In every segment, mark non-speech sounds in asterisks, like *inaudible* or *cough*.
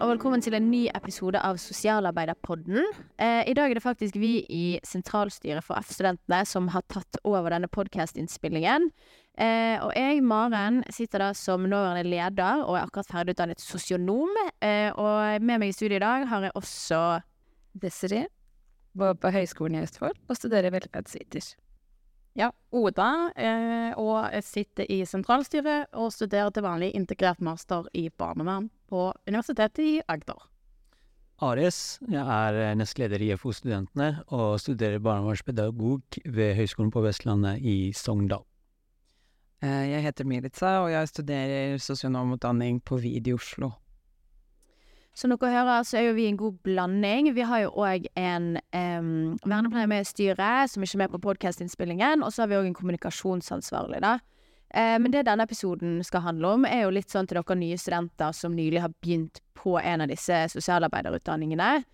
og velkommen til en ny episode av Sosialarbeiderpodden. Eh, I dag er det faktisk vi i sentralstyret for F-studentene som har tatt over denne podkastinnspillingen. Eh, og jeg, Maren, sitter da som nåværende leder og er akkurat ferdigutdannet sosionom. Eh, og med meg i studiet i dag har jeg også Desiree. Var på Høgskolen i Østfold og studerer velferdsviter. Ja, Oda, eh, og jeg sitter i sentralstyret og studerer til vanlig integrert master i barnevern på Universitetet i Agder. Ares, jeg er nestleder i FO-studentene og studerer barnevernspedagog ved Høgskolen på Vestlandet i Sogndal. Eh, Jeg heter Milica, og jeg studerer sosionomutdanning på VID i Oslo. Som dere hører, så er jo vi en god blanding. Vi har jo òg en um, vernepleier med i styret, som ikke er med på podkastinnspillingen. Og så har vi òg en kommunikasjonsansvarlig, da. Eh, men det denne episoden skal handle om, er jo litt sånn til dere nye studenter som nylig har begynt på en av disse sosialarbeiderutdanningene.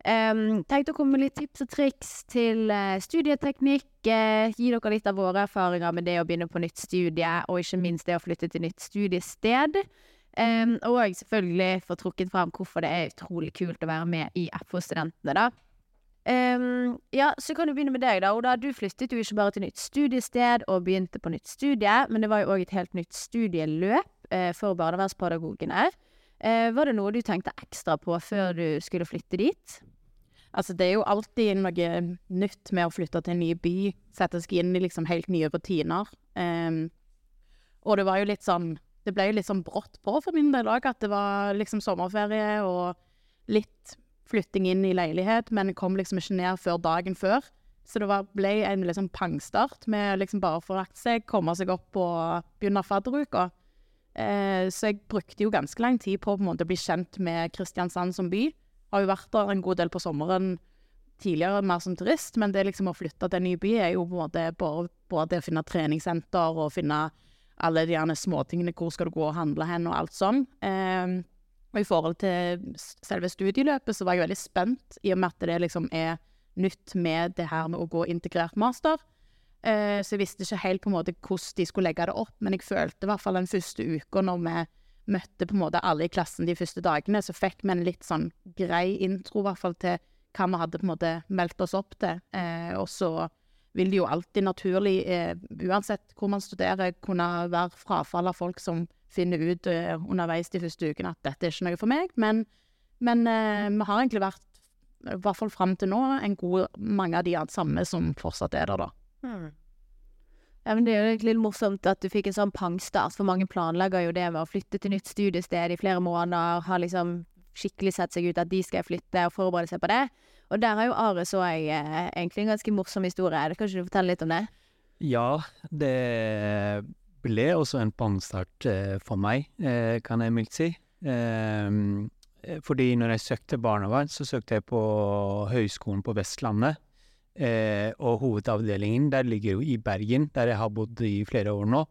Um, dere å komme med litt tips og triks til eh, studieteknikk. Uh, gi dere litt av våre erfaringer med det å begynne på nytt studie, og ikke minst det å flytte til nytt studiested. Um, og selvfølgelig få trukket fram hvorfor det er utrolig kult å være med i FO-studentene, da. Um, ja, så kan du begynne med deg, da. Oda, du flyttet jo ikke bare til nytt studiested og begynte på nytt studie, men det var jo òg et helt nytt studieløp uh, for barnevernspedagogene. Uh, var det noe du tenkte ekstra på før du skulle flytte dit? Altså, det er jo alltid noe nytt med å flytte til en ny by, sette seg inn i liksom helt nye rutiner. Um, og det var jo litt sånn Det ble litt sånn brått på for min del òg, at det var liksom sommerferie og litt flytting inn i leilighet, men jeg kom liksom ikke ned før dagen før. Så det var, ble en liksom pangstart med liksom bare få lagt seg, komme seg opp og begynne fadderuka. Eh, så jeg brukte jo ganske lang tid på, på en måte, å bli kjent med Kristiansand som by. Har jo vært der en god del på sommeren tidligere, mer som turist, men det liksom å flytte til en ny by er jo på en måte bare, både å finne treningssenter og finne alle de gjerne småtingene, hvor skal du gå og handle hen og alt sånn. Eh, og i forhold til selve studieløpet så var jeg veldig spent, i og med at det liksom er nytt med det her med å gå integrert master. Eh, så jeg visste ikke helt på en måte hvordan de skulle legge det opp, men jeg følte i hvert fall den første uka når vi møtte på en måte alle i klassen de første dagene, så fikk vi en litt sånn grei intro i hvert fall til hva vi hadde på en måte meldt oss opp til. Eh, og så vil det jo alltid naturlig, eh, uansett hvor man studerer, kunne være frafall av folk som finner ut eh, underveis de første ukene at dette er ikke noe for meg. Men, men eh, vi har egentlig vært, i hvert fall fram til nå, en god mange av de samme som fortsatt er der, da. Ja, men Det er jo egentlig litt morsomt at du fikk en sånn pangstart, for mange planlegger jo det med å flytte til nytt studiested i flere måneder, har liksom skikkelig sett seg ut at de skal flytte og forberede seg på det. Og der har jo Ares òg eh, egentlig en ganske morsom historie. Kan ikke du fortelle litt om det? Ja, det ble også en pangstart eh, for meg, eh, kan jeg mildt si. Ehm, eh, fordi når jeg søkte barnevern, så søkte jeg på Høgskolen på Vestlandet. Eh, og hovedavdelingen der ligger jo i Bergen, der jeg har bodd i flere år nå.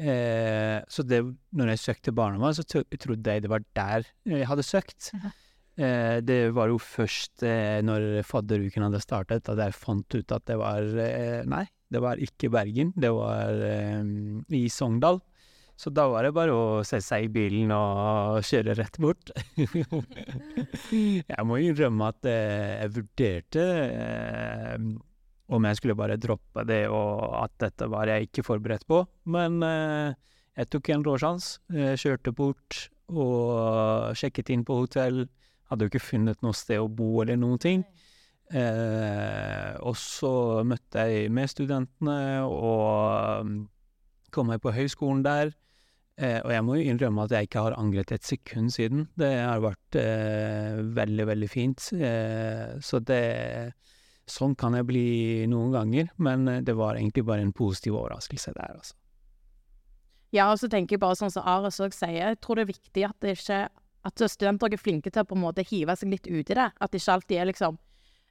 Eh, så det, når jeg søkte barnevern, så tro- trodde jeg det var der jeg hadde søkt. Eh, det var jo først eh, når fadderuken hadde startet, at jeg fant ut at det var eh, Nei, det var ikke Bergen, det var eh, i Sogndal. Så da var det bare å sette seg i bilen og kjøre rett bort. *laughs* jeg må innrømme at eh, jeg vurderte om jeg skulle bare droppe det, og at dette var jeg ikke forberedt på. Men eh, jeg tok en råsjans. Eh, kjørte bort og sjekket inn på hotell. Hadde jo ikke funnet noe sted å bo eller noen ting. Eh, og så møtte jeg med studentene og um, kom meg på høyskolen der. Eh, og jeg må jo innrømme at jeg ikke har angret et sekund siden. Det har vært eh, veldig, veldig fint. Eh, så det Sånn kan jeg bli noen ganger, men eh, det var egentlig bare en positiv overraskelse der, altså. Ja, og så tenker jeg bare sånn som Ares òg sier, jeg tror det er viktig at det ikke at studenter er flinke til å på en måte hive seg litt ut i det. At det ikke alltid er liksom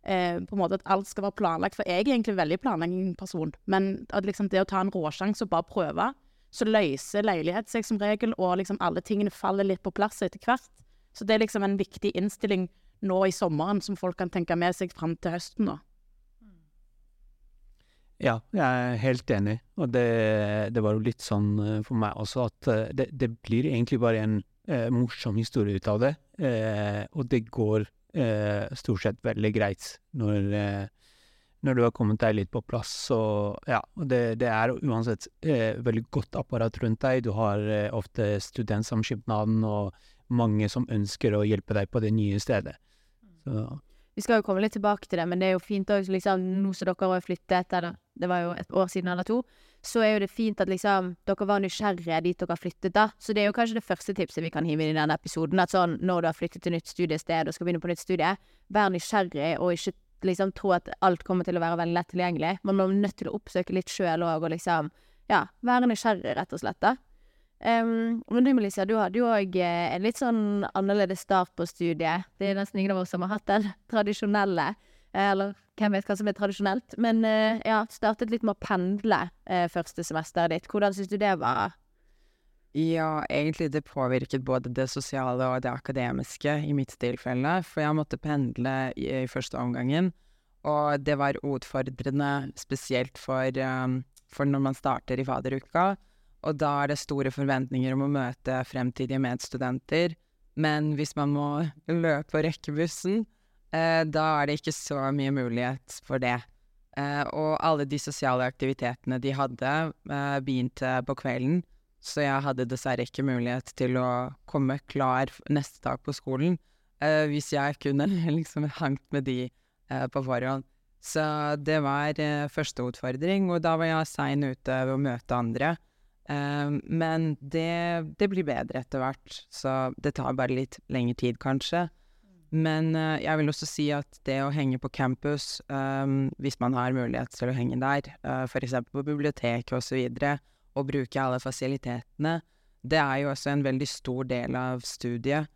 eh, på en måte at alt skal være planlagt. For jeg er egentlig en veldig planleggingsperson. Men at liksom det å ta en råsjanse og bare prøve, så løser leilighet seg som regel, og liksom alle tingene faller litt på plass etter hvert. Så det er liksom en viktig innstilling nå i sommeren som folk kan tenke med seg fram til høsten, da. Ja, jeg er helt enig, og det, det var jo litt sånn eh, for meg også at eh, det, det blir egentlig bare en eh, morsom historie ut av det. eh, og det går eh, stort sett veldig greit når, eh, når du har kommet deg litt på plass. Så ja, og det, det er uansett veldig godt apparat rundt deg. Du har ofte studentsamskipnaden og mange som ønsker å hjelpe deg på det nye stedet. Så Vi skal jo komme litt tilbake til det, men det er jo fint òg, liksom, nå som dere har flyttet, eller det var jo et år siden eller to, så er jo det fint at liksom dere var nysgjerrige dit dere har flyttet, da. Så det er jo kanskje det første tipset vi kan hive inn i denne episoden, at sånn når du har flyttet til nytt studiested og skal begynne på nytt studie, vær nysgjerrig og ikke liksom tro at alt kommer til å være veldig lett tilgjengelig. Man må nødt til å oppsøke litt sjøl òg, og liksom, ja, være nysgjerrig, rett og slett, da. Um, men du Melissa, du hadde jo òg eh, en litt sånn annerledes start på studiet. Det er nesten ingen av oss som har hatt den *laughs* tradisjonelle, eh, eller hvem vet hva som er tradisjonelt. Men uh, ja, startet litt med å pendle uh, første semesteret ditt. Hvordan syns du det var? Ja, egentlig det påvirket både det sosiale og det akademiske i mitt tilfelle, for jeg måtte pendle i, i første omgangen, og det var utfordrende spesielt for, um, for når man starter i fadderuka, og da er det store forventninger om å møte fremtidige medstudenter, men hvis man må løpe og rekke bussen, eh, da er det ikke så mye mulighet for det. Eh, og alle de sosiale aktivitetene de hadde, eh, begynte på kvelden, så jeg hadde dessverre ikke mulighet til å komme klar neste dag på skolen eh, hvis jeg kunne *laughs* liksom hangt med de eh, på forhånd. Så det var eh, første utfordring, og da var jeg sein ute ved å møte andre. Eh, men det, det blir bedre etter hvert, så det tar bare litt lengre tid, kanskje. Men uh, jeg vil også si at det å henge på campus, um, hvis man har mulighet til å henge der, uh, f.eks. på biblioteket osv., og bruke alle fasilitetene, det er jo også en veldig stor del av studiet.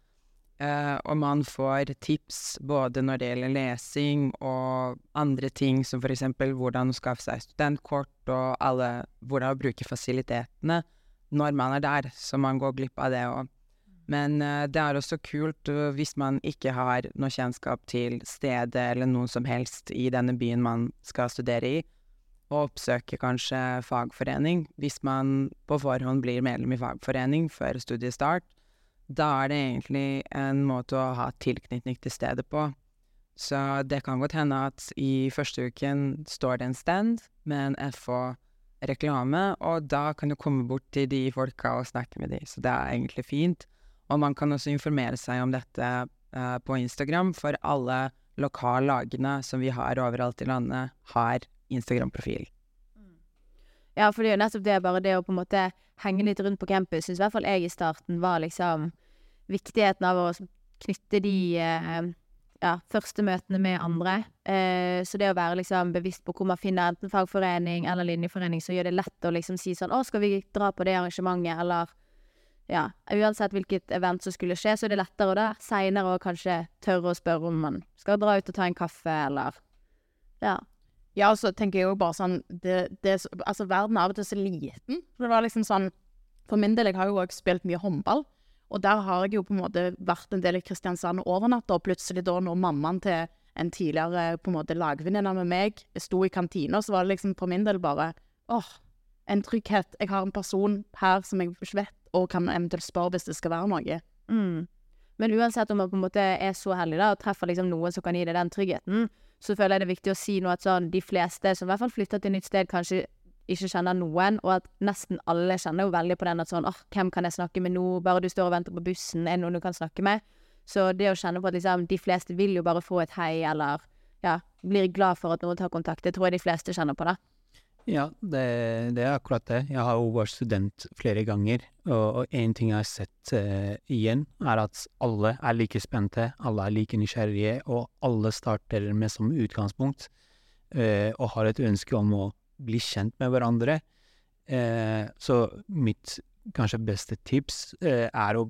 Eh, og man får tips både når det gjelder lesing og andre ting, som eksempel hvordan å skaffe seg studentkort og alle hvordan å bruke fasilitetene når man er der, så man går glipp av det òg. Men uh, det er også kult uh, hvis man ikke har noe kjennskap til stedet eller noen som helst i denne byen man skal studere i, og oppsøke kanskje fagforening hvis man på forhånd blir medlem i fagforening før studiestart. Da er det egentlig en måte å ha tilknytning til stedet på. Så det kan godt hende at i første uken står det en stand med en FH-reklame, og da kan du komme bort til de folka og snakke med de, så det er egentlig fint. Og man kan også informere seg om dette uh, på Instagram, for alle lokallagene som vi har overalt i landet, har Instagram-profil. Ja, for det er jo nettopp det, bare det å på en måte henge litt rundt på campus, syns i hvert fall jeg i starten var liksom viktigheten av å knytte de eh, ja, første møtene med andre. Eh, så det å være liksom bevisst på hvor man finner enten fagforening eller linjeforening, så gjør det lett å liksom si sånn 'Å, skal vi dra på det arrangementet?' Eller ja, uansett hvilket event som skulle skje, så er det lettere da seinere å kanskje tørre å spørre om man skal dra ut og ta en kaffe, eller Ja. Ja, og så tenker jeg jo bare sånn det, det, Altså, verden er av og til så liten. For det var liksom sånn For min del, jeg har jo òg spilt mye håndball. Og der har jeg jo på en måte vært en del i Kristiansand og overnatta, og plutselig da når mammaen til en tidligere på en måte lagvenninne med meg sto i kantina, så var det liksom for min del bare åh, en trygghet. Jeg har en person her som jeg ikke vet, og kan eventuelt spørre hvis det skal være noe. Mm. Men uansett om man på en måte er så heldig da, og treffer liksom noen som kan gi deg den tryggheten, så føler jeg det er viktig å si noe at sånn, de fleste som i hvert fall flytter til et nytt sted, kanskje ikke kjenner noen, og at nesten alle kjenner jo veldig på den at sånn, åh, hvem kan jeg snakke med nå, bare du står og venter på bussen, er det noen du kan snakke med? Så det å kjenne på at liksom, de fleste vil jo bare få et hei, eller ja, blir glad for at noen tar kontakt, det tror jeg de fleste kjenner på da. Ja, det, det er akkurat det. Jeg har jo vært student flere ganger, og, én ting jeg har sett eh, igjen, er at alle er like spente, alle er like nysgjerrige, og alle starter med som utgangspunkt eh, og har et ønske om å bli kjent med hverandre. Eh, så mitt kanskje beste tips eh, er å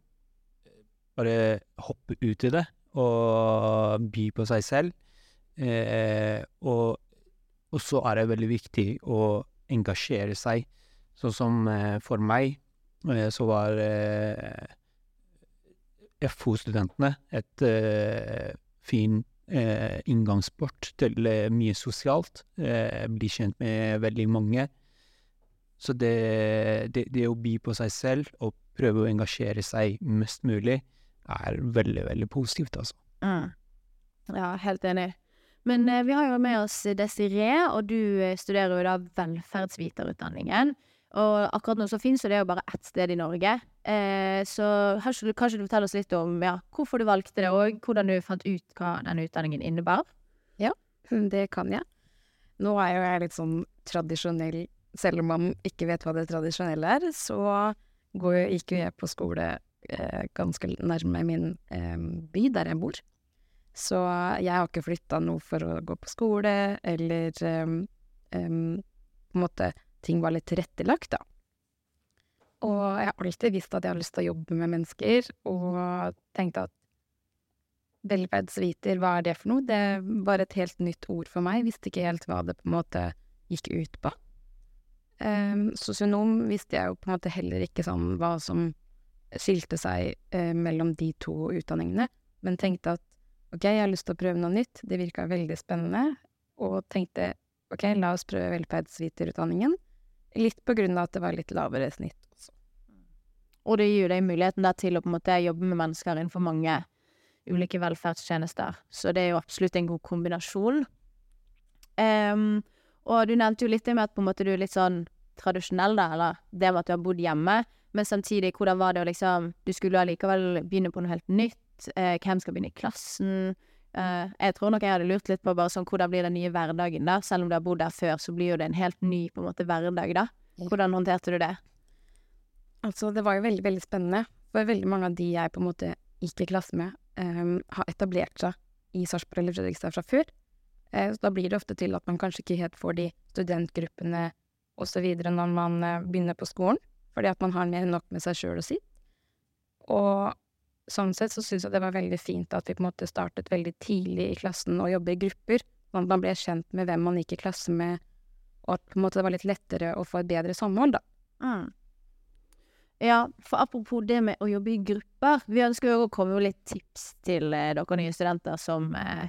bare hoppe ut i det og by på seg selv. Eh, og og så er det veldig viktig å engasjere seg. Sånn som eh, for meg, eh, så var eh, FO-studentene et eh, fin eh, inngangsport til eh, mye sosialt. Bli kjent med veldig mange. Så det, det, det å by på seg selv og prøve å engasjere seg mest mulig, er veldig, veldig positivt, altså. Mm. Ja, helt enig. Men eh, vi har jo med oss Desiree, og du eh, studerer jo da velferdsviterutdanningen. Og akkurat nå så finnes det jo bare ett sted i Norge. Eh, så skal du, kanskje du fortelle oss litt om ja, hvorfor du valgte det, og hvordan du fant ut hva denne utdanningen innebar? Ja, *laughs* Det kan jeg. Nå er jo jeg litt sånn tradisjonell, selv om man ikke vet hva det tradisjonelle er, så går, jo- gikk jo jeg på skole eh, ganske nærme min eh, by, der jeg bor. Så jeg har ikke flytta noe for å gå på skole, eller um, um, på en måte ting var litt tilrettelagt, da. Og jeg har alltid visst at jeg har lyst til å jobbe med mennesker, og tenkte at velferdsviter, hva er det for noe? Det var et helt nytt ord for meg, visste ikke helt hva det på en måte gikk ut på. Um, sosionom visste jeg jo på en måte heller ikke sånn hva som skilte seg uh, mellom de to utdanningene, men tenkte at ok, jeg har lyst til å prøve noe nytt, det virka veldig spennende, og tenkte ok, la oss prøve velferdsviterutdanningen, litt på grunn av at det var litt lavere snitt også. Og det gir deg muligheten til å måte jobbe med mennesker innenfor mange ulike velferdstjenester. Så det er jo absolutt en god kombinasjon. Um, og du nevnte jo litt det med at måte du er litt sånn tradisjonell, da, eller det med at du har bodd hjemme. Men samtidig, hvordan var det å liksom Du skulle allikevel begynne på noe helt nytt. Eh, hvem skal begynne i klassen? Eh, jeg tror nok jeg hadde lurt litt på bare sånn hvordan blir den nye hverdagen, da. Selv om du har bodd der før, så blir jo det en helt ny på en måte hverdag, da. Hvordan håndterte du det? Altså, det var jo veldig, veldig spennende, for veldig mange av de jeg på en måte gikk i klasse med, um, har etablert seg i Sarpsborg eller Fredrikstad fra før. Uh, så da blir det ofte til at man kanskje ikke helt får de studentgruppene videre når man uh, begynner på skolen, fordi at man har mer enn nok med seg sjøl og sitt. Og sånn sett så syns jeg det var veldig fint at vi på en måte startet veldig tidlig i klassen å jobbe i grupper, sånn at man ble kjent med hvem man gikk i klasse med, og at på en måte det var litt lettere å få et bedre samhold, da. Mm. Ja, for apropos det med å jobbe i grupper. Vi ønsker jo å komme med litt tips til eh, dere nye studenter som, eh,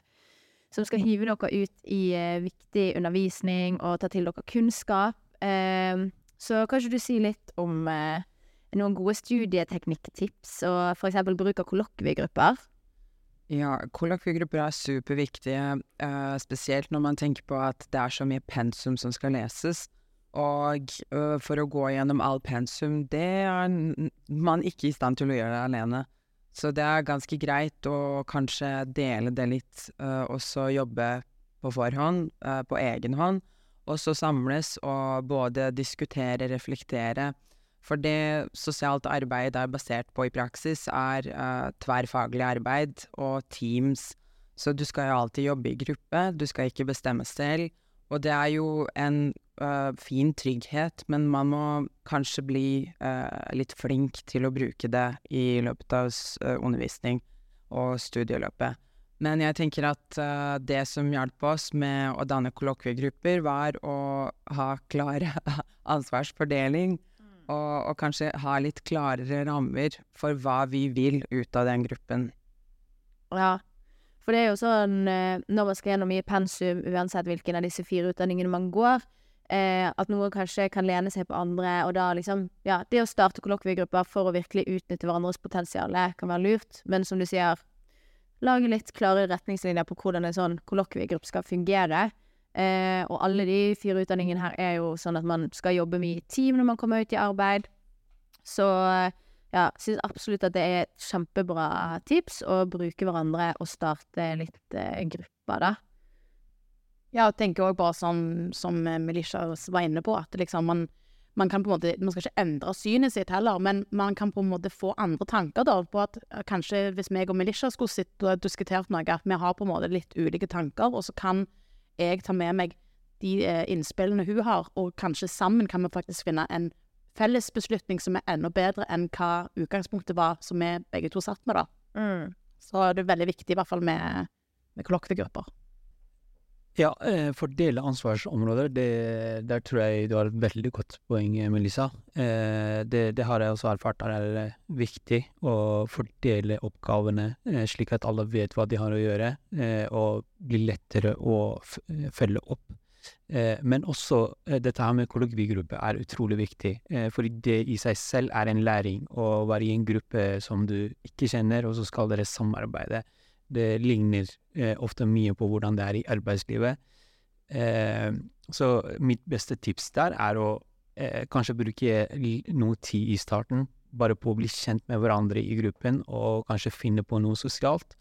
som skal hive dere ut i eh, viktig undervisning og ta til dere kunnskap. så så kanskje du si litt om noen gode studieteknikktips, og eksempel bruk av kollokviegrupper. Ja, kollokviegrupper er superviktige, eh, spesielt når man tenker på at det er så mye pensum som skal leses. Og øh, for å gå gjennom all pensum, det er man ikke i stand til å gjøre det alene. Så det er ganske greit å kanskje dele det litt, øh, og så jobbe på forhånd, på egen hånd. Og så samles og både diskutere, reflektere. For det sosialt arbeid er basert på i praksis, er uh, tverrfaglig arbeid og teams. Så du skal jo alltid jobbe i gruppe, du skal ikke bestemme selv. Og det er jo en uh, fin trygghet, men man må kanskje bli uh, litt flink til å bruke det i løpet av undervisning og studieløpet. Men jeg tenker at uh, det som hjalp oss med å danne kollokviegrupper, var å ha klare *laughs* ansvarsfordeling, og, og kanskje ha litt klarere rammer for hva vi vil ut av den gruppen. Ja, for det er jo sånn eh, når man skal gjennom mye pensum, uansett hvilken av disse fire utdanningene man går, eh, at noen kanskje kan lene seg på andre, og da liksom Ja, det å starte kollokviegrupper for å virkelig utnytte hverandres potensial kan være lurt, men som du sier, lage litt klare retningslinjer på hvordan en sånn kollokviegruppe skal fungere. Eh, og alle de fire utdanningene her er jo sånn at man skal jobbe mye i team når man kommer ut i arbeid. Så ja, syns absolutt at det er et kjempebra tips å bruke hverandre og starte litt eh, grupper, da. Ja, jeg tenker òg bare sånn som eh, Melisha var inne på, at liksom man, man kan på en måte Man skal ikke endre synet sitt heller, men man kan på en måte få andre tanker da, på at kanskje hvis meg og Melisha skulle sitte og diskutert noe, at vi har på en måte litt ulike tanker, og så kan jeg tar med meg de eh, innspillene hun har, og kanskje sammen kan vi faktisk finne en felles beslutning som er enda bedre enn hva utgangspunktet var, som vi begge to satt med, da. Så det er veldig viktig, i hvert fall med, med kollokviegrupper. Ja, eh, fordele ansvarsområder, det, der tror jeg du har et veldig godt poeng, Melissa. Eh, det, det har jeg også erfart er eh, viktig å fordele oppgavene slik at alle vet hva de har å gjøre, og blir lettere å følge opp. Men også dette her med kollokviegruppe er utrolig viktig, fordi det i seg selv er en læring å være i en gruppe som du ikke kjenner, og så skal dere samarbeide. Det ligner eh, ofte mye på hvordan det er i arbeidslivet. Eh, så mitt beste tips der er å eh, kanskje bruke noe tid i starten, bare på å bli kjent med hverandre i gruppen, og kanskje finne på noe sosialt.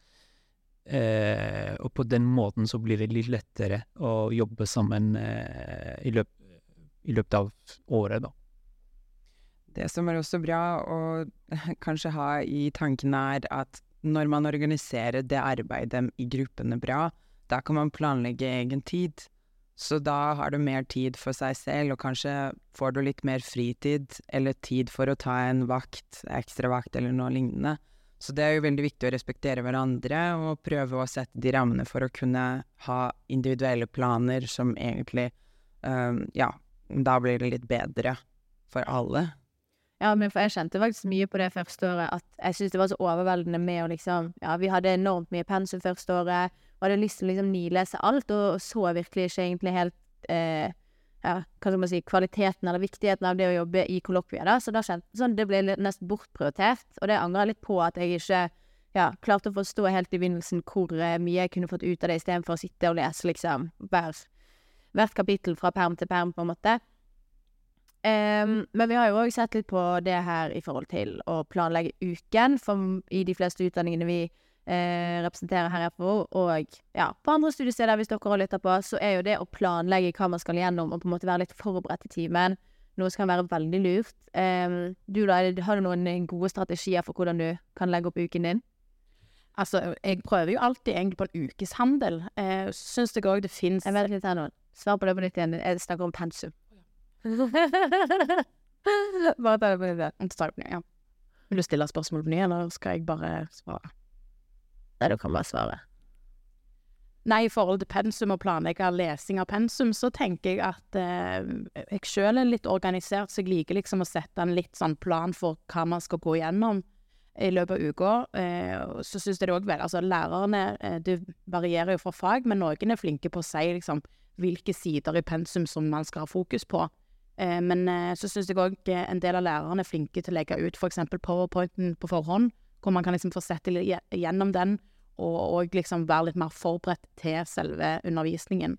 Eh, og på den måten så blir det litt lettere å jobbe sammen eh, i, løp, i løpet av året, da. Det som er også bra å *laughs* kanskje ha i tankene, er at når man organiserer det arbeidet i gruppene bra, da kan man planlegge egen tid. Så da har du mer tid for seg selv, og kanskje får du litt mer fritid, eller tid for å ta en vakt, ekstra vakt eller noe lignende. Så det er jo veldig viktig å respektere hverandre, og prøve å sette de rammene for å kunne ha individuelle planer som egentlig um, Ja, da blir det litt bedre for alle. Ja, men for jeg kjente faktisk mye på det første året, at jeg syntes det var så overveldende med å liksom Ja, vi hadde enormt mye pensum første året, og hadde lyst til å liksom nilese alt, og så virkelig ikke egentlig helt eh, Ja, hva skal man si Kvaliteten eller viktigheten av det å jobbe i kollokviet, da. Så da kjente sånn, det ble nesten bortprioritert, og det angrer jeg litt på at jeg ikke ja, klarte å forstå helt i begynnelsen hvor eh, mye jeg kunne fått ut av det, istedenfor å sitte og lese liksom hver, hvert kapittel fra perm til perm, på en måte. Em, men vi har jo òg sett litt på det her i forhold til å planlegge uken, for i de fleste utdanningene vi eh, representerer her i FO, og ja, på andre studiesteder hvis dere har lytta på, så er jo det å planlegge hva man skal gjennom, og på en måte være litt forberedt i timen, noe som kan være veldig lurt. Um, du da, har du noen eh, gode strategier for hvordan du kan legge opp uken din? Altså, jeg prøver jo alltid egentlig på en ukeshandel. Eh, Syns jeg òg det fins Jeg vet nå. Svar på det på nytt igjen. Jeg snakker om pensum. *laughs* Bare ta det på nytt ja. Vil du stille spørsmål på ny, eller skal jeg bare svare? Nei, du kan bare svare. Nei, i forhold til pensum og planlegge lesing av pensum, så tenker jeg at eh, jeg sjøl er litt organisert, så jeg liker liksom å sette en litt sånn plan for hva man skal gå gjennom i løpet av uka. Eh, så syns jeg det òg vel Altså, lærerne eh, Det varierer jo fra fag, men noen er flinke på å si liksom hvilke sider i pensum som man skal ha fokus på. Eh, men eh, så syns jeg òg en del av lærerne er flinke til å legge ut f.eks. powerpointen på forhånd, hvor man kan liksom få sett gjennom den og, og liksom være litt mer forberedt til selve undervisningen.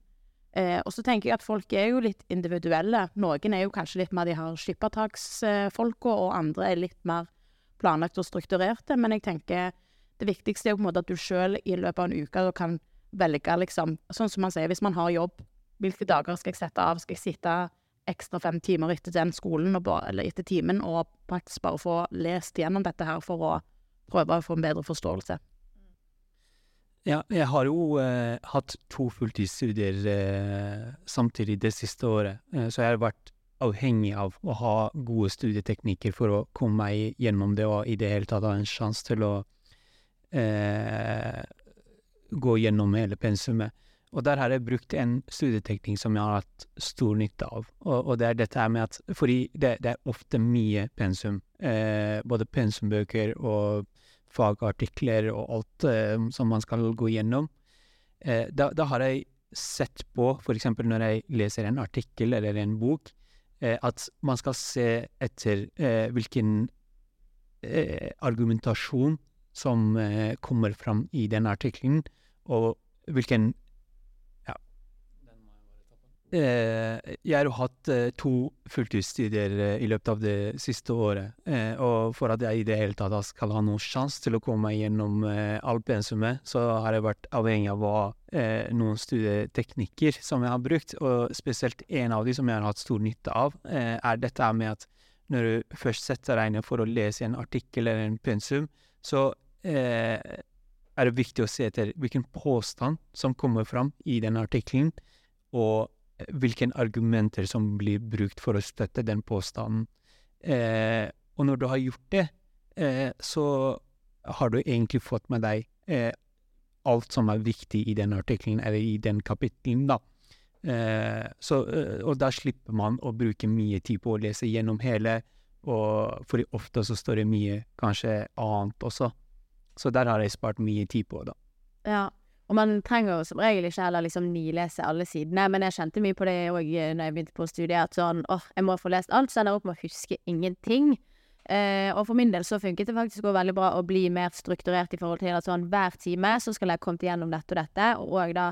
Eh, og så tenker jeg at folk er jo litt individuelle. Noen er jo kanskje litt mer de har skippertaksfolka, og andre er litt mer planlagt og strukturerte. Men jeg tenker det viktigste er jo på en måte at du sjøl i løpet av en uke kan velge liksom Sånn som man sier, hvis man har jobb, hvilke dager skal jeg sette av? Skal jeg sitte ekstra fem timer etter den skolen, bare, eller etter timen, og faktisk bare få lest gjennom dette her for å prøve å få en bedre forståelse? Ja, jeg har jo eh, hatt to fulltidsstudier eh, samtidig det siste året, eh, så jeg har vært avhengig av å ha gode studieteknikker for å komme meg gjennom det og i det hele tatt ha en sjanse til å eh, gå gjennom hele pensumet. Og der har jeg brukt en studieteknikk som jeg har hatt stor nytte av, og, og det er dette her med at Fordi det, det er ofte mye pensum, eh, både pensumbøker og fagartikler og alt eh, som man skal gå gjennom. Eh, da, da har jeg sett på, eksempel når jeg leser en artikkel eller en bok, eh, at man skal se etter eh, hvilken eh, argumentasjon som kommer fram i den artikkelen, og hvilken jeg har jo hatt eh, to fulltidsstudier eh, i løpet av det siste året, eh, og for at jeg i det hele tatt skal ha noen sjanse til å komme meg gjennom eh, all pensumet, så har jeg vært avhengig av eh, noen studieteknikker som jeg har brukt, og spesielt en av de som jeg har hatt stor nytte av, eh, er dette med at når du først setter deg ned for å lese en artikkel eller en pensum, så eh, er det viktig å se etter hvilken påstand som kommer fram i den artikkelen, og eh, hvilke argumenter som blir brukt for å støtte den påstanden. Eh, og når du har gjort det, eh, så har du egentlig fått med deg eh, alt som er viktig i den artikkelen, eller i den kapittelen, da. Eh, så, eh, og da slipper man å bruke mye tid på å lese gjennom hele, og for ofte så står det mye kanskje annet også. Så der har jeg spart mye tid på, da. Ja, Og man trenger jo som regel ikke heller liksom nilese alle sidene, men jeg kjente mye på det òg når jeg begynte på studiet, at sånn åh, jeg må få lest alt, så ender jeg opp med å huske ingenting. Eh, og for min del så funket det faktisk òg veldig bra å bli mer strukturert i forhold til at sånn hver time så skal jeg ha kommet igjennom dette og dette, og da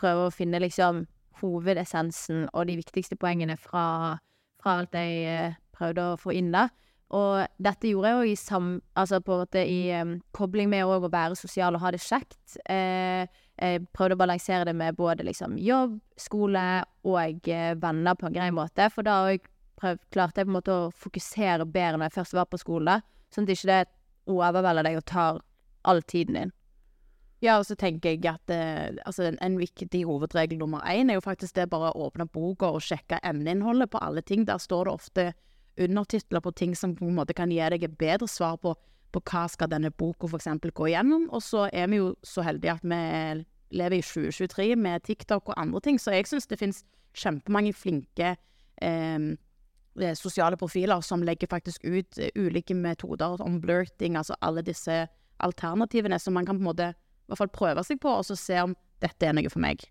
prøve å finne liksom hovedessensen og de viktigste poengene fra, fra alt jeg eh, prøvde å få inn, da. Og dette gjorde jeg jo i sam... Altså på en måte i um, kobling med å være sosial og ha det kjekt. Eh, jeg prøvde å balansere det med både liksom jobb, skole og eh, venner på en grei måte. For da òg klarte jeg på en måte å fokusere bedre når jeg først var på skole, sånn at ikke det overvelder deg og tar all tiden din. Ja, og så tenker jeg at eh, altså en, en, viktig hovedregel nummer én er jo faktisk det bare å åpne boka og sjekke emneinnholdet på alle ting. Der står det ofte undertitler på ting som på en måte kan gi deg et bedre svar på, på hva skal denne boka f.eks. gå gjennom. Og så er vi jo så heldige at vi lever i 2023 med TikTok og andre ting, så jeg syns det finnes kjempemange flinke eh, sosiale profiler som legger faktisk ut uh, ulike metoder om blurting, altså alle disse alternativene som man kan på en måte i hvert fall prøve seg på, og så se om dette er noe for meg.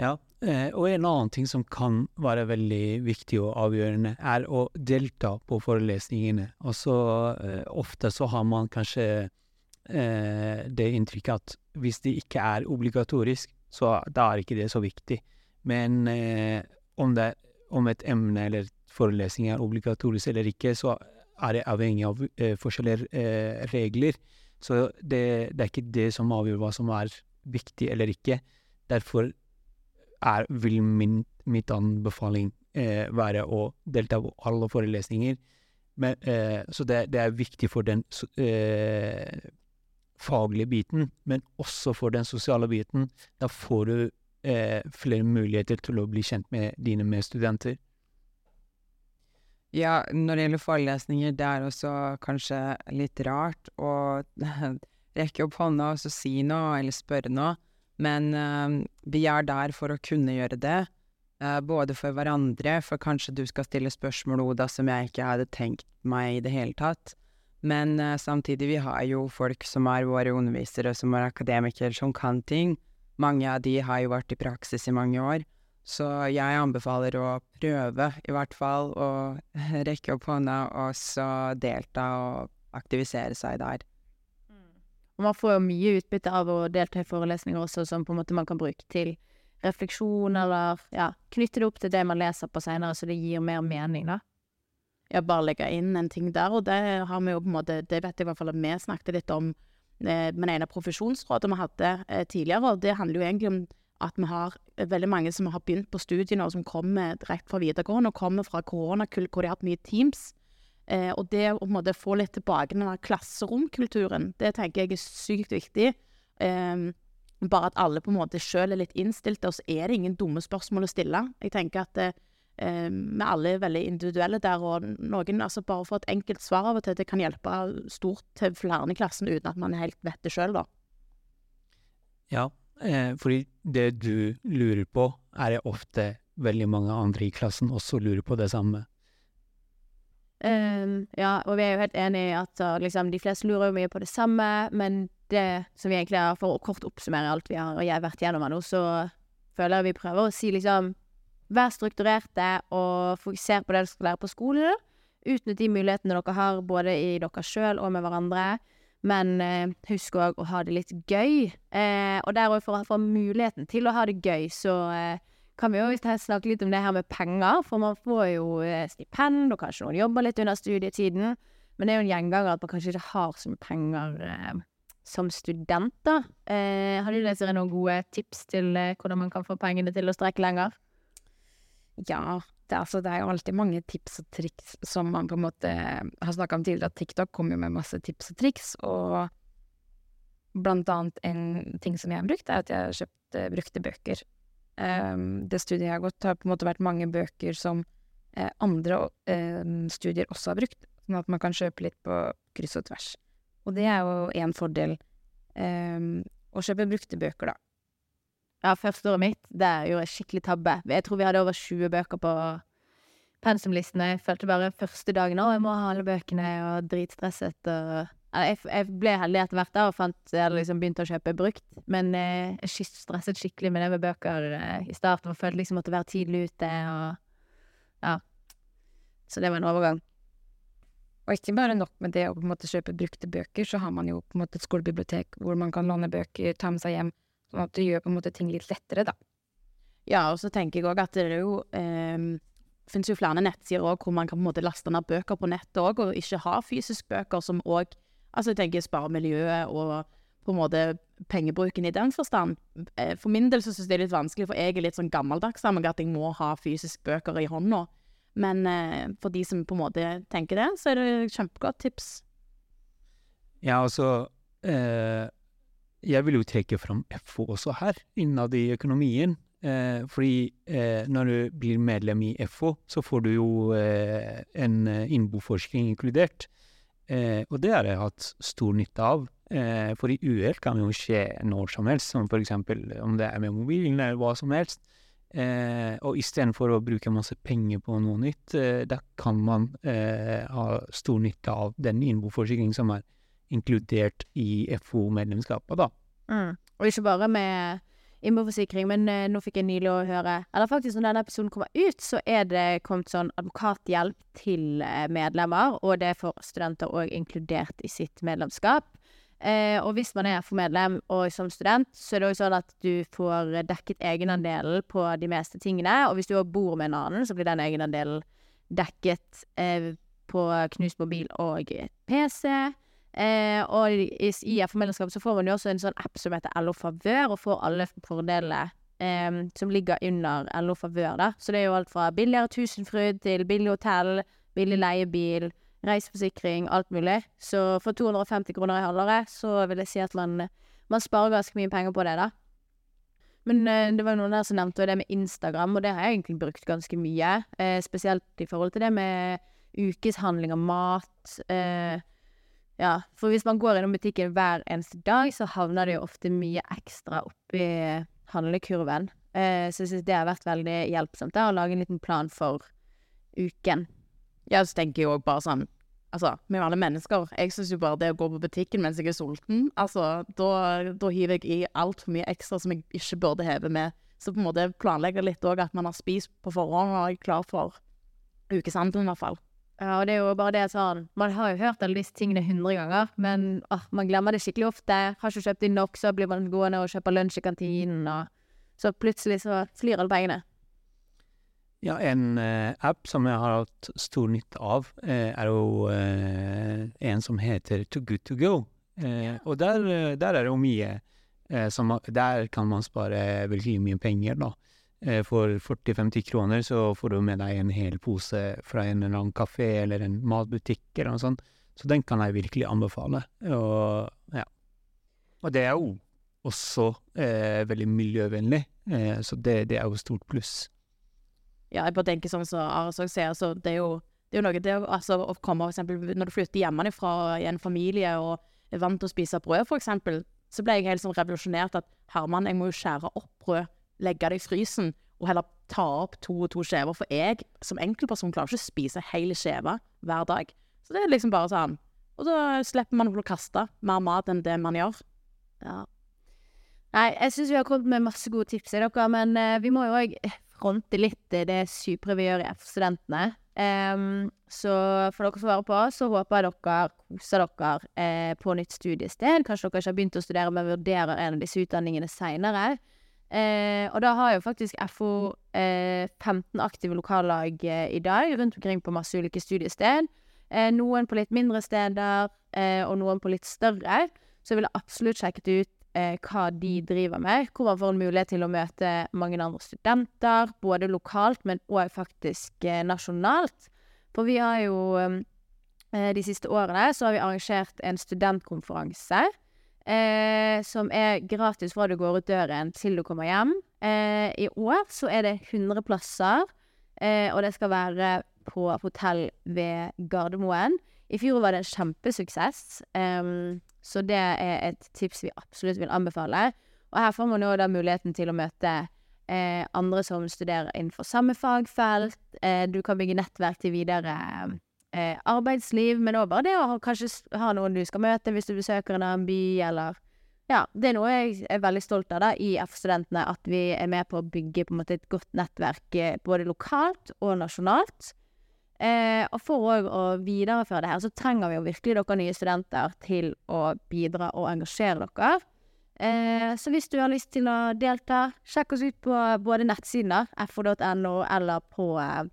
Ja, eh, og en annen ting som kan være veldig viktig og avgjørende, er å delta på forelesningene. Altså, så ofte så har man kanskje eh, det inntrykket at hvis det ikke er obligatorisk, så da er ikke det så viktig. Men eh, om, det, om, et emne eller forelesning er obligatorisk eller ikke, så er det avhengig av eh, forskjellige eh, regler. Så det, det, er ikke det som avgjør hva som er viktig eller ikke. Derfor er, vil min mitt anbefaling eh, være å delta på alle forelesninger. Men, eh, så det, det, er viktig for den eh, faglige biten, men også for den sosiale biten. Da får du eh, flere muligheter til å bli kjent med dine medstudenter. Ja, når det gjelder forelesninger, det er også kanskje litt rart å *laughs* rekke opp hånda og si noe eller spørre noe. Men uh, vi er der for å kunne gjøre det. Uh, både for hverandre, for kanskje du skal stille spørsmål, Oda, som jeg ikke hadde tenkt meg i det hele tatt. Men uh, samtidig, vi har jo folk som er våre undervisere, som er akademikere, som kan ting. Mange av de har jo vært i praksis i mange år. Så jeg anbefaler å prøve, i hvert fall, å *laughs* rekke opp hånda og så delta og aktivisere seg der. Og man får jo mye utbytte av å delta i forelesninger også, som på en måte man kan bruke til refleksjon, eller ja, knytte det opp til det man leser på seinere, så det gir mer mening, da. Ja, bare legge inn en ting der, og det har vi jo på en måte Det vet jeg i hvert fall at vi snakket litt om eh, med det ene profesjonsrådet vi hadde eh, tidligere, og det handler jo egentlig om at vi har veldig mange som har begynt på studiene, og som kommer direkte fra videregående, og kommer fra koronakull hvor de har hatt mye Teams. Eh, og det å måte, få litt tilbake den klasseromkulturen, det tenker jeg er sykt viktig. Eh, bare at alle på en måte sjøl er litt innstilte, og så er det ingen dumme spørsmål å stille. Jeg tenker at eh, vi alle er veldig individuelle der, og noen altså bare får et enkelt svar av og til, det kan hjelpe stort til flere i klassen uten at man helt vet det sjøl, da. Ja, eh, fordi det du lurer på, er det ofte veldig mange andre i klassen også lurer på det samme. Um, ja, og vi er jo helt enig i at uh, liksom, de fleste lurer jo mye på det samme, men det som vi egentlig har, for å kort oppsummere alt vi har og jeg har vært gjennom nå, så føler jeg vi prøver å si liksom Vær strukturerte og fokuser på det dere skal lære på skolen. Utnytt de mulighetene dere har, både i dere sjøl og med hverandre. Men eh, husk òg å ha det litt gøy. Eh, og der òg, for å få muligheten til å ha det gøy, så kan vi jo snakke litt om det her med penger, for man får jo eh, stipend, og kanskje noen jobber litt under studietiden. Men det er jo en gjenganger at man kanskje ikke har så mye penger eh, som student, da. Eh, har du dere noen gode tips til eh, hvordan man kan få pengene til å strekke lenger? Ja, det, altså, det er jo alltid mange tips og triks som man på en måte har snakka om tidligere, at TikTok kommer jo med masse tips og triks, og blant annet en ting som jeg har brukt, er at jeg har kjøpt uh, brukte bøker. Um, det studiet jeg har gått, har på en måte vært mange bøker som uh, andre uh, studier også har brukt, sånn at man kan kjøpe litt på kryss og tvers. Og det er jo en fordel um, å kjøpe brukte bøker, da. Ja, første året mitt, der gjorde jeg skikkelig tabbe. Jeg tror vi hadde over 20 bøker på pensumlistene. Jeg følte bare første dagen å, jeg må ha alle bøkene, og dritstresset. og jeg, jeg ble heldig etter hvert der, og fant, eller liksom begynte å kjøpe brukt. Men eh, jeg stresset skikkelig med det med bøker eh, i starten, og følte liksom at måtte være tidlig ute, og ja. Så det var en overgang. Og ikke bare nok med det å på en måte kjøpe brukte bøker, så har man jo på en måte et skolebibliotek hvor man kan låne bøker, ta med seg hjem, sånn at det gjør på en måte ting litt lettere, da. Ja, og så tenker jeg òg at det er jo eh, finnes jo flere nettsider også, hvor man kan på en måte laste ned bøker på nettet òg, og ikke ha fysisk bøker som òg Altså, jeg tenker spare miljøet og på en måte pengebruken i den forstand. Eh, For min del så syns jeg det er litt vanskelig, for jeg er litt sånn gammeldags meg at jeg må ha fysisk bøker i hånda. Men eh, for de som på en måte tenker det, så er det et kjempegodt tips. Ja, altså eh, Jeg vil jo trekke fram FO også her, innad i økonomien. Eh, fordi eh, når du blir medlem i FO, så får du jo eh, en innboforskning inkludert. Eh, og det har jeg hatt stor nytte av. Eh, for i uhell kan jo skje når som helst, som for eksempel om det er med mobilen eller hva som helst. Eh, og istedenfor å bruke masse penger på noe nytt, eh, da kan man eh, ha stor nytte av den innboforsikringen som er inkludert i FO-medlemskapet, da. Og ikke bare med innboforsikring, men eh, nå fikk jeg nylig å høre Eller faktisk, når denne episoden kommer ut, så er det kommet sånn advokathjelp til eh, medlemmer, og det får studenter òg inkludert i sitt medlemskap. Eh, og hvis man er formedlem og som student, så er det òg sånn at du får dekket egenandelen på de meste tingene. Og hvis du òg bor med en annen, så blir den egenandelen dekket eh, på knust mobil og PC. Eh, og i, i FO-medlemskap så får man jo også en sånn app som heter LO Favør, og får alle fordelene eh, som ligger under LO Favør, da. Så det er jo alt fra billigere Tusenfryd til billig hotell, billig leiebil, reiseforsikring, alt mulig. Så for 250 kroner i halvåret, så vil jeg si at man, man sparer ganske mye penger på det, da. Men eh, det var jo noen der som nevnte det med Instagram, og det har jeg egentlig brukt ganske mye. Eh, spesielt i forhold til det med ukeshandling av mat. Eh, ja, for hvis man går innom butikken hver eneste dag, så havner det jo ofte mye ekstra oppi handlekurven. Eh, så jeg synes det har vært veldig hjelpsomt, da, å lage en liten plan for uken. Ja, så tenker jeg òg bare sånn Altså, vi er jo alle mennesker. Jeg syns jo bare det å gå på butikken mens jeg er sulten, altså, da, da hiver jeg i altfor mye ekstra som jeg ikke burde heve med. Så på en måte planlegger litt òg at man har spist på forhånd og er klar for ukeshandelen, i hvert fall. Ja, og det er jo bare det sånn Man har jo hørt alle disse tingene hundre ganger, men ah, man glemmer det skikkelig ofte. Har ikke kjøpt inn nok, så blir man gående og kjøper lunsj i kantinen, og så plutselig så flyr alle pengene. Ja, en eh, app som jeg har hatt stor nytte av, eh, er jo eh, en som heter Too Good To Go. Eh, og der, eh, der er det jo mye eh, som Der kan man spare veldig mye penger, da. Eh, for 40-50 kroner så får du med deg en hel pose fra en eller annen kafé eller en matbutikk eller noe sånt. Så den kan jeg virkelig anbefale. Og, ja. og det er jo også eh, veldig miljøvennlig, eh, så det, det er jo et stort pluss. Ja, jeg bare tenker sånn som også sier, så det er jo, det er jo noe det altså, å komme, for eksempel, når du flytter hjemmefra i en familie og er vant til å spise brød, for eksempel, så ble jeg helt sånn revolusjonert at Herman, jeg må jo skjære opp brød, legge det i frysen, og heller ta opp to og to skjever, for jeg som enkeltperson klarer ikke å spise hele skjeva hver dag. Så det er liksom bare sånn. Og så slipper man å kaste mer mat enn det man gjør. Ja. Nei, jeg syns vi har kommet med masse gode tips i dere, men uh, vi må jo òg fronte litt eh, det supre vi gjør i F-studentene. Um, så for dere som hører på, så håper jeg dere koser dere eh, på nytt studiested. Kanskje dere ikke har begynt å studere, men vurderer en av disse utdanningene seinere. Eh, og da har jo faktisk FO eh, 15 aktive lokallag eh, i dag rundt omkring på masse ulike studiested. Eh, noen på litt mindre steder, eh, og noen på litt større. Så jeg ville absolutt sjekket ut hva de driver med. Hvor man får en mulighet til å møte mange andre studenter, både lokalt, men òg faktisk nasjonalt. For vi har jo De siste årene så har vi arrangert en studentkonferanse. Eh, som er gratis fra du går ut døren til du kommer hjem. Eh, I år så er det 100 plasser, eh, og det skal være på hotell ved Gardermoen. I fjor var det en kjempesuksess, em, så det er et tips vi absolutt vil anbefale. Og her får man jo da muligheten til å møte eh, andre som studerer innenfor samme fagfelt. Eh, du kan bygge nettverk til videre eh, arbeidsliv, men òg bare det å ha, kanskje ha noen du skal møte hvis du besøker en annen by, eller Ja, det er noe jeg er veldig stolt av da, i F-studentene, at vi er med på å bygge på en måte et godt nettverk eh, både lokalt og nasjonalt. Eh, og for òg å videreføre det her, så trenger vi jo virkelig dere nye studenter til å bidra og engasjere dere. Eh, så hvis du har lyst til å delta, sjekk oss ut på både nettsidene, fo.no eller på eh,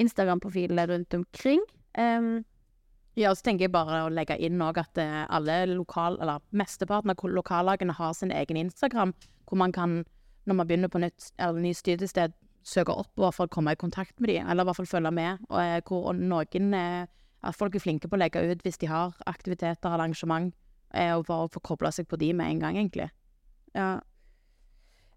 Instagram-profilene rundt omkring. Em, Ja, så tenker jeg bare å legge inn at eh, alle lokal, eller mesteparten av lokallagene har sin egen Instagram, hvor man kan, når man begynner på nytt, eller ny studiested, søke opp og i hvert fall komme i kontakt med dem, eller i hvert fall følge med. Og eh, hvor noen eh, At folk er flinke på å legge ut hvis de har aktiviteter arrangement, og bare få kobla seg på de med en gang, egentlig. ja.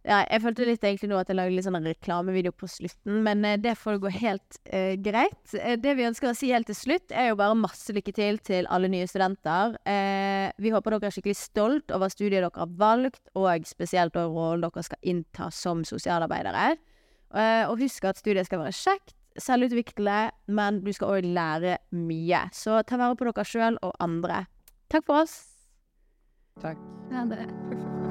Ja. Jeg følte litt egentlig nå at jeg lagde litt sånn en reklamevideo på slutten, men eh, det får gå helt uh, greit. Eh, det vi ønsker å si helt til slutt, er jo bare masse lykke til til alle nye studenter. Uh, vi håper dere er skikkelig stolt over studiet dere har valgt, og spesielt over rollen dere skal innta som sosialarbeidere. Uh, og husk at studiet skal være kjekt, selvutviklende, men du skal òg lære mye. Så ta vare på dere sjøl og andre. Takk for oss. Takk. Ja, det.